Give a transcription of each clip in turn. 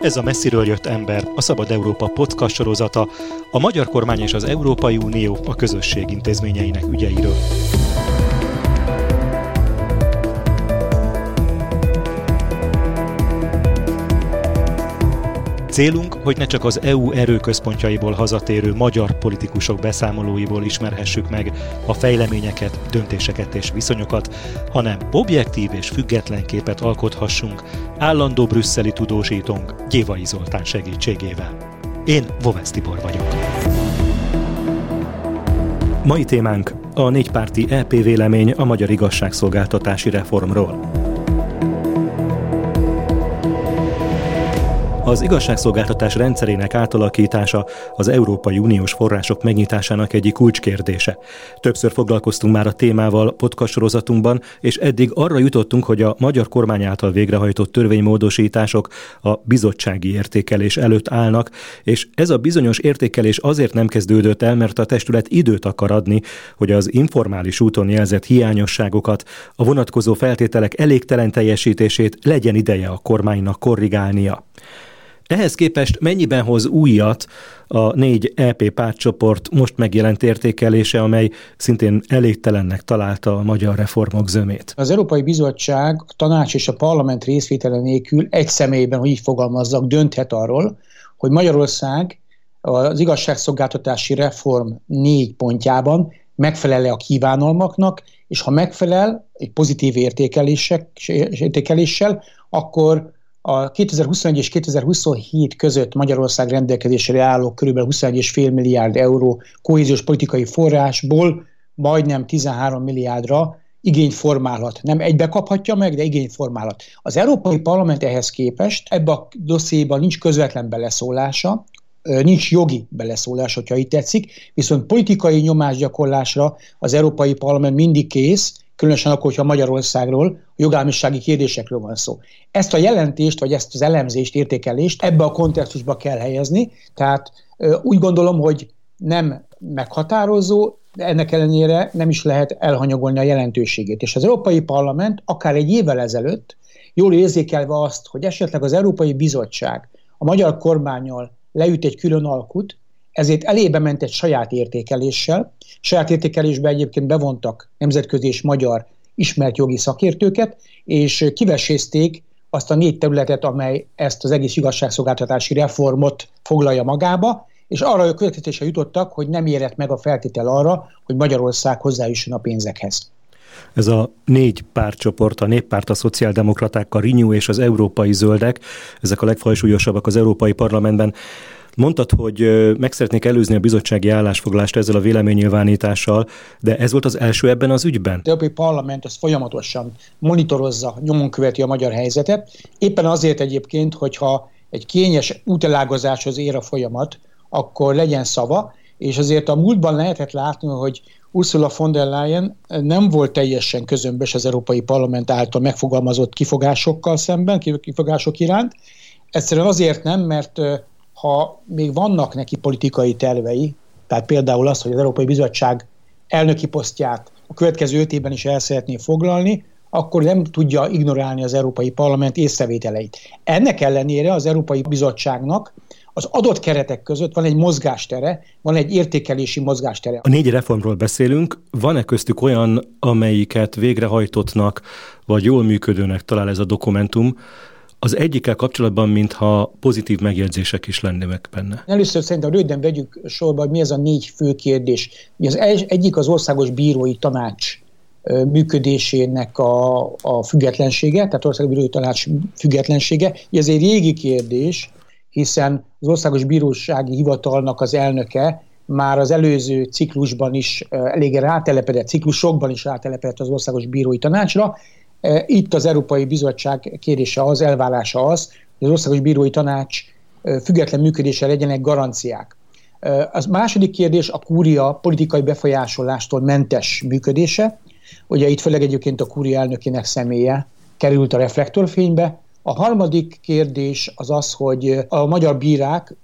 Ez a messziről jött ember, a Szabad Európa podcast sorozata, a magyar kormány és az Európai Unió a közösség intézményeinek ügyeiről. Célunk, hogy ne csak az EU erőközpontjaiból hazatérő magyar politikusok beszámolóiból ismerhessük meg a fejleményeket, döntéseket és viszonyokat, hanem objektív és független képet alkothassunk állandó brüsszeli tudósítónk Gyévai Zoltán segítségével. Én Vovesz Tibor vagyok. Mai témánk a négypárti EP vélemény a magyar igazságszolgáltatási reformról. Az igazságszolgáltatás rendszerének átalakítása az Európai Uniós források megnyitásának egyik kulcskérdése. Többször foglalkoztunk már a témával podcast sorozatunkban, és eddig arra jutottunk, hogy a magyar kormány által végrehajtott törvénymódosítások a bizottsági értékelés előtt állnak, és ez a bizonyos értékelés azért nem kezdődött el, mert a testület időt akar adni, hogy az informális úton jelzett hiányosságokat, a vonatkozó feltételek elégtelen teljesítését legyen ideje a kormánynak korrigálnia. Ehhez képest mennyiben hoz újat a négy EP pártcsoport most megjelent értékelése, amely szintén elégtelennek találta a magyar reformok zömét? Az Európai Bizottság, a tanács és a parlament részvétele nélkül egy személyben, hogy így fogalmazzak, dönthet arról, hogy Magyarország az igazságszolgáltatási reform négy pontjában megfelel-e a kívánalmaknak, és ha megfelel egy pozitív értékeléssel, akkor a 2021 és 2027 között Magyarország rendelkezésére álló kb. 21,5 milliárd euró kohéziós politikai forrásból majdnem 13 milliárdra igényt formálhat. Nem egybe kaphatja meg, de igényt formálhat. Az Európai Parlament ehhez képest ebbe a dossziéban nincs közvetlen beleszólása, nincs jogi beleszólás, hogyha így tetszik, viszont politikai nyomásgyakorlásra az Európai Parlament mindig kész, különösen akkor, hogyha Magyarországról, jogállamisági kérdésekről van szó. Ezt a jelentést, vagy ezt az elemzést, értékelést ebbe a kontextusba kell helyezni, tehát úgy gondolom, hogy nem meghatározó, de ennek ellenére nem is lehet elhanyagolni a jelentőségét. És az Európai Parlament akár egy évvel ezelőtt, jól érzékelve azt, hogy esetleg az Európai Bizottság a magyar kormányjal leüt egy külön alkut, ezért elébe ment egy saját értékeléssel. Saját értékelésbe egyébként bevontak nemzetközi és magyar ismert jogi szakértőket, és kivesézték azt a négy területet, amely ezt az egész igazságszolgáltatási reformot foglalja magába, és arra a következésre jutottak, hogy nem érett meg a feltétel arra, hogy Magyarország hozzájusson a pénzekhez. Ez a négy pártcsoport, a néppárt, a szociáldemokraták, a Renew és az európai zöldek, ezek a legfajsúlyosabbak az Európai Parlamentben. Mondtad, hogy meg szeretnék előzni a bizottsági állásfoglást ezzel a véleménynyilvánítással, de ez volt az első ebben az ügyben? A Európai Parlament az folyamatosan monitorozza, nyomon követi a magyar helyzetet. Éppen azért egyébként, hogyha egy kényes útelágazáshoz ér a folyamat, akkor legyen szava, és azért a múltban lehetett látni, hogy Ursula von der Leyen nem volt teljesen közömbös az Európai Parlament által megfogalmazott kifogásokkal szemben, kifogások iránt. Egyszerűen azért nem, mert ha még vannak neki politikai tervei, tehát például az, hogy az Európai Bizottság elnöki posztját a következő öt évben is el szeretné foglalni, akkor nem tudja ignorálni az Európai Parlament észrevételeit. Ennek ellenére az Európai Bizottságnak az adott keretek között van egy mozgástere, van egy értékelési mozgástere. A négy reformról beszélünk, van-e köztük olyan, amelyiket végrehajtottnak, vagy jól működőnek talál ez a dokumentum, az egyikkel kapcsolatban, mintha pozitív megjegyzések is lennének benne. Először szerintem röviden vegyük sorba, hogy mi ez a négy fő kérdés. Az egyik az országos bírói tanács működésének a, a függetlensége, tehát országos bírói tanács függetlensége. Ez egy régi kérdés, hiszen az Országos Bírósági Hivatalnak az elnöke már az előző ciklusban is elég rátelepedett, ciklusokban is rátelepedett az Országos Bírói Tanácsra, itt az Európai Bizottság kérése az, elvárása az, hogy az Országos Bírói Tanács e, független működése legyenek garanciák. E, az második kérdés a kúria politikai befolyásolástól mentes működése. Ugye itt főleg egyébként a kúria elnökének személye került a reflektorfénybe. A harmadik kérdés az az, hogy a magyar bírák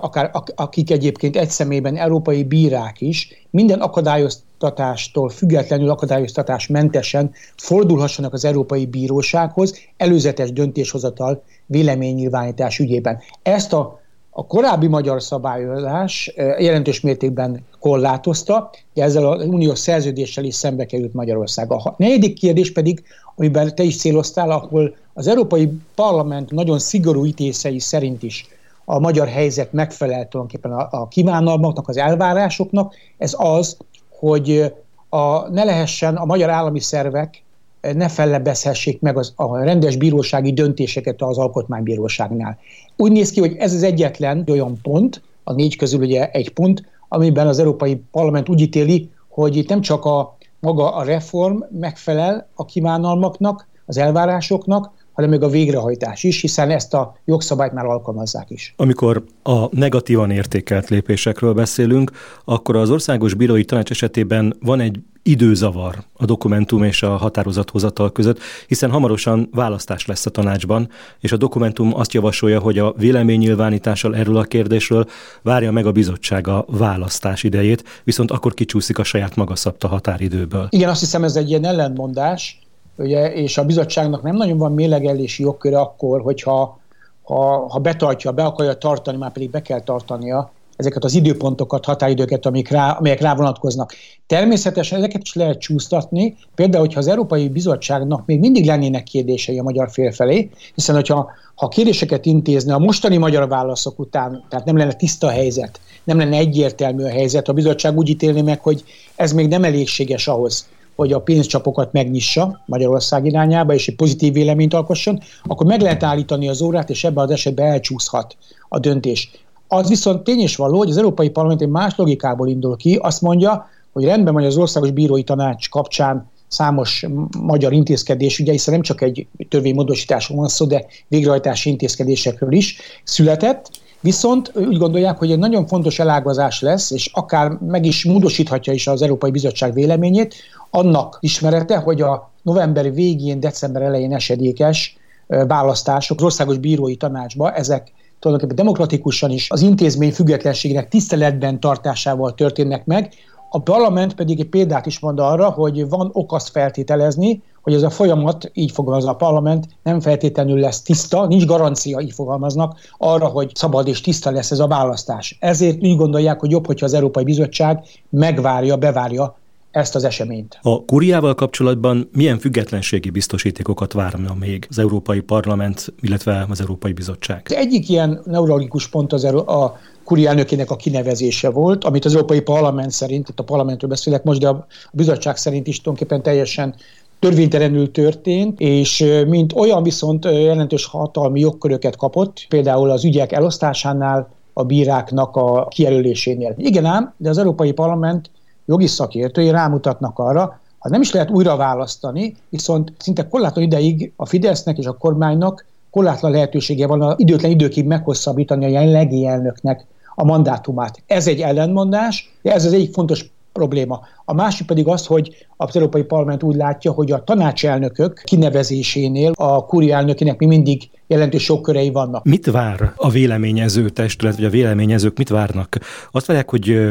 akár akik egyébként egy szemében európai bírák is, minden akadályoztatástól függetlenül akadályoztatás mentesen fordulhassanak az Európai Bírósághoz előzetes döntéshozatal véleménynyilvánítás ügyében. Ezt a a korábbi magyar szabályozás jelentős mértékben korlátozta, de ezzel az uniós szerződéssel is szembe került Magyarország. A negyedik kérdés pedig, amiben te is céloztál, ahol az Európai Parlament nagyon szigorú ítészei szerint is a magyar helyzet megfelel tulajdonképpen a, a kívánalmaknak, az elvárásoknak, ez az, hogy a, ne lehessen a magyar állami szervek ne fellebbezhessék meg az, a rendes bírósági döntéseket az alkotmánybíróságnál. Úgy néz ki, hogy ez az egyetlen olyan pont, a négy közül ugye egy pont, amiben az Európai Parlament úgy ítéli, hogy itt nem csak a maga a reform megfelel a kívánalmaknak, az elvárásoknak, hanem még a végrehajtás is, hiszen ezt a jogszabályt már alkalmazzák is. Amikor a negatívan értékelt lépésekről beszélünk, akkor az Országos Bírói Tanács esetében van egy időzavar a dokumentum és a határozathozatal között, hiszen hamarosan választás lesz a tanácsban, és a dokumentum azt javasolja, hogy a véleménynyilvánítással erről a kérdésről várja meg a bizottság a választás idejét, viszont akkor kicsúszik a saját maga szabta határidőből. Igen, azt hiszem ez egy ilyen ellentmondás, ugye, és a bizottságnak nem nagyon van mélegelési jogköre akkor, hogyha ha, ha betartja, be akarja tartani, már pedig be kell tartania ezeket az időpontokat, határidőket, amik rá, amelyek rá vonatkoznak. Természetesen ezeket is lehet csúsztatni, például, hogyha az Európai Bizottságnak még mindig lennének kérdései a magyar fél felé, hiszen hogyha ha kérdéseket intézne a mostani magyar válaszok után, tehát nem lenne tiszta helyzet, nem lenne egyértelmű a helyzet, a bizottság úgy ítélné meg, hogy ez még nem elégséges ahhoz, hogy a pénzcsapokat megnyissa Magyarország irányába, és egy pozitív véleményt alkosson, akkor meg lehet állítani az órát, és ebben az esetben elcsúszhat a döntés. Az viszont tény is való, hogy az Európai Parlament egy más logikából indul ki, azt mondja, hogy rendben van, az Országos Bírói Tanács kapcsán számos magyar intézkedés, ugye hiszen nem csak egy törvénymódosításról van szó, de végrehajtási intézkedésekről is született, Viszont úgy gondolják, hogy egy nagyon fontos elágazás lesz, és akár meg is módosíthatja is az Európai Bizottság véleményét, annak ismerete, hogy a november végén, december elején esedékes választások az Országos Bírói Tanácsba, ezek tulajdonképpen demokratikusan is az intézmény függetlenségének tiszteletben tartásával történnek meg, a parlament pedig egy példát is mond arra, hogy van ok azt feltételezni, hogy ez a folyamat, így fogalmaz a parlament, nem feltétlenül lesz tiszta, nincs garancia, így fogalmaznak, arra, hogy szabad és tiszta lesz ez a választás. Ezért úgy gondolják, hogy jobb, hogyha az Európai Bizottság megvárja, bevárja ezt az eseményt. A kuriával kapcsolatban milyen függetlenségi biztosítékokat várna még az Európai Parlament, illetve az Európai Bizottság? Egyik ilyen neurologikus pont az a kuri elnökének a kinevezése volt, amit az Európai Parlament szerint, itt a parlamentről beszélek most, de a bizottság szerint is tulajdonképpen teljesen törvénytelenül történt, és mint olyan viszont jelentős hatalmi jogköröket kapott, például az ügyek elosztásánál, a bíráknak a kijelölésénél. Igen ám, de az Európai Parlament jogi szakértői rámutatnak arra, ha nem is lehet újra választani, viszont szinte korlátlan ideig a Fidesznek és a kormánynak korlátlan lehetősége van a időtlen időkig meghosszabbítani a jelenlegi elnöknek a mandátumát. Ez egy ellenmondás, de ez az egyik fontos probléma. A másik pedig az, hogy az Európai Parlament úgy látja, hogy a tanácselnökök kinevezésénél a kúri elnökének mi mindig jelentős sokkörei vannak. Mit vár a véleményező testület, vagy a véleményezők mit várnak? Azt várják, hogy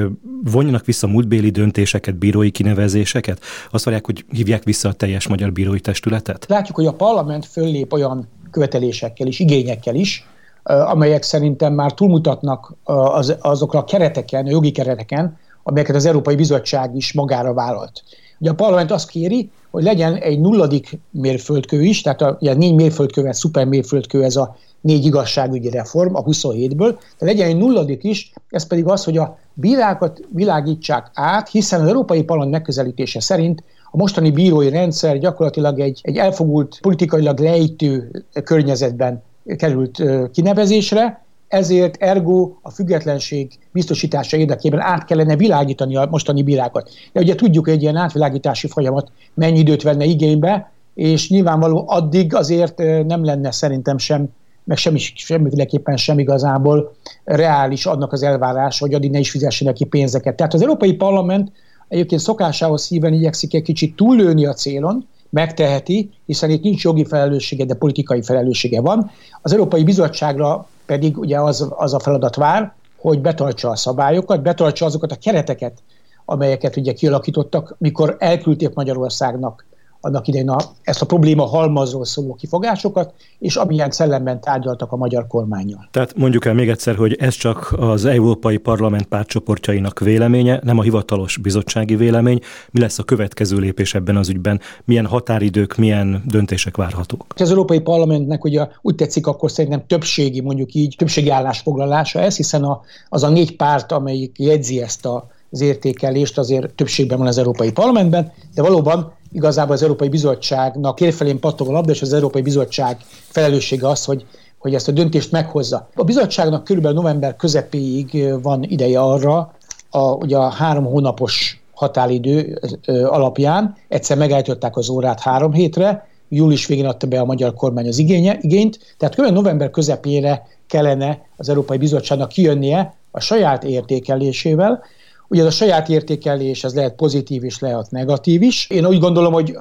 vonjanak vissza múltbéli döntéseket, bírói kinevezéseket? Azt várják, hogy hívják vissza a teljes magyar bírói testületet? Látjuk, hogy a parlament föllép olyan követelésekkel is, igényekkel is, amelyek szerintem már túlmutatnak az, azokra a kereteken, a jogi kereteken, amelyeket az Európai Bizottság is magára vállalt. Ugye a parlament azt kéri, hogy legyen egy nulladik mérföldkő is, tehát a, ugye négy mérföldkő, ez szuper mérföldkő, ez a négy igazságügyi reform a 27-ből, de legyen egy nulladik is, ez pedig az, hogy a bírákat világítsák át, hiszen az Európai Parlament megközelítése szerint a mostani bírói rendszer gyakorlatilag egy, egy elfogult, politikailag lejtő környezetben került kinevezésre, ezért ergo a függetlenség biztosítása érdekében át kellene világítani a mostani bírákat. De ugye tudjuk, egy ilyen átvilágítási folyamat mennyi időt venne igénybe, és nyilvánvaló addig azért nem lenne szerintem sem, meg semmi, semmiféleképpen sem igazából reális adnak az elvárás, hogy addig ne is fizessenek ki pénzeket. Tehát az Európai Parlament egyébként szokásához híven igyekszik egy kicsit túllőni a célon, megteheti, hiszen itt nincs jogi felelőssége, de politikai felelőssége van. Az Európai Bizottságra pedig ugye az, az a feladat vár, hogy betartsa a szabályokat, betartsa azokat a kereteket, amelyeket ugye kialakítottak, mikor elküldték Magyarországnak annak idején a, ezt a probléma halmazról szóló kifogásokat, és amilyen szellemben tárgyaltak a magyar kormányjal. Tehát mondjuk el még egyszer, hogy ez csak az Európai Parlament pártcsoportjainak véleménye, nem a hivatalos bizottsági vélemény. Mi lesz a következő lépés ebben az ügyben? Milyen határidők, milyen döntések várhatók? Az Európai Parlamentnek ugye úgy tetszik, akkor szerintem többségi, mondjuk így, többségi állásfoglalása ez, hiszen a, az a négy párt, amelyik jegyzi ezt a az értékelést azért többségben van az Európai Parlamentben, de valóban igazából az Európai Bizottságnak kérfelén pattog a labda, és az Európai Bizottság felelőssége az, hogy hogy ezt a döntést meghozza. A bizottságnak körülbelül november közepéig van ideje arra, a, ugye a három hónapos határidő alapján, egyszer megállították az órát három hétre, július végén adta be a magyar kormány az igénye, igényt, tehát kb. november közepére kellene az Európai Bizottságnak kijönnie a saját értékelésével, Ugye a saját értékelés ez lehet pozitív is, lehet negatív is. Én úgy gondolom, hogy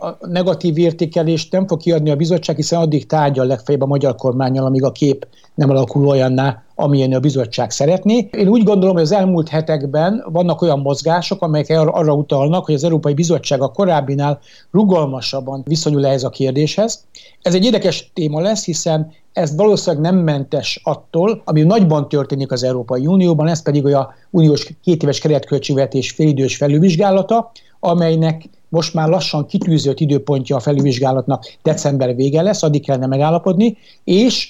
a negatív értékelést nem fog kiadni a bizottság, hiszen addig tárgyal legfeljebb a magyar kormányjal, amíg a kép nem alakul olyanná, amilyen a bizottság szeretné. Én úgy gondolom, hogy az elmúlt hetekben vannak olyan mozgások, amelyek arra utalnak, hogy az Európai Bizottság a korábbinál rugalmasabban viszonyul ehhez a kérdéshez. Ez egy érdekes téma lesz, hiszen ez valószínűleg nem mentes attól, ami nagyban történik az Európai Unióban, ez pedig a uniós kétéves keretköltségvetés félidős felülvizsgálata, amelynek most már lassan kitűzött időpontja a felülvizsgálatnak december vége lesz, addig kellene megállapodni, és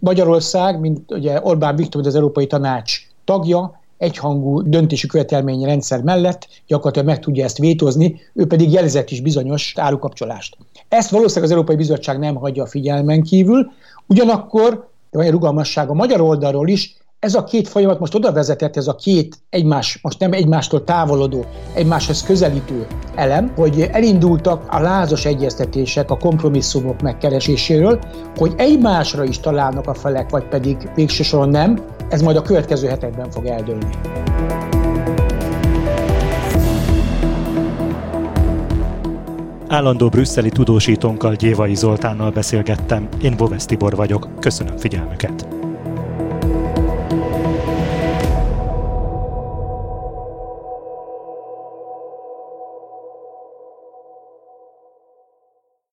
Magyarország, mint ugye Orbán Viktor, az Európai Tanács tagja, egyhangú döntési követelmény rendszer mellett gyakorlatilag meg tudja ezt vétozni, ő pedig jelzett is bizonyos árukapcsolást. Ezt valószínűleg az Európai Bizottság nem hagyja a figyelmen kívül, ugyanakkor van egy rugalmasság a magyar oldalról is, ez a két folyamat most oda vezetett, ez a két egymás, most nem egymástól távolodó, egymáshoz közelítő elem, hogy elindultak a lázas egyeztetések, a kompromisszumok megkereséséről, hogy egymásra is találnak a felek, vagy pedig végső soron nem, ez majd a következő hetekben fog eldőlni. Állandó brüsszeli tudósítónkkal Gyévai Zoltánnal beszélgettem. Én Boves Tibor vagyok. Köszönöm figyelmüket.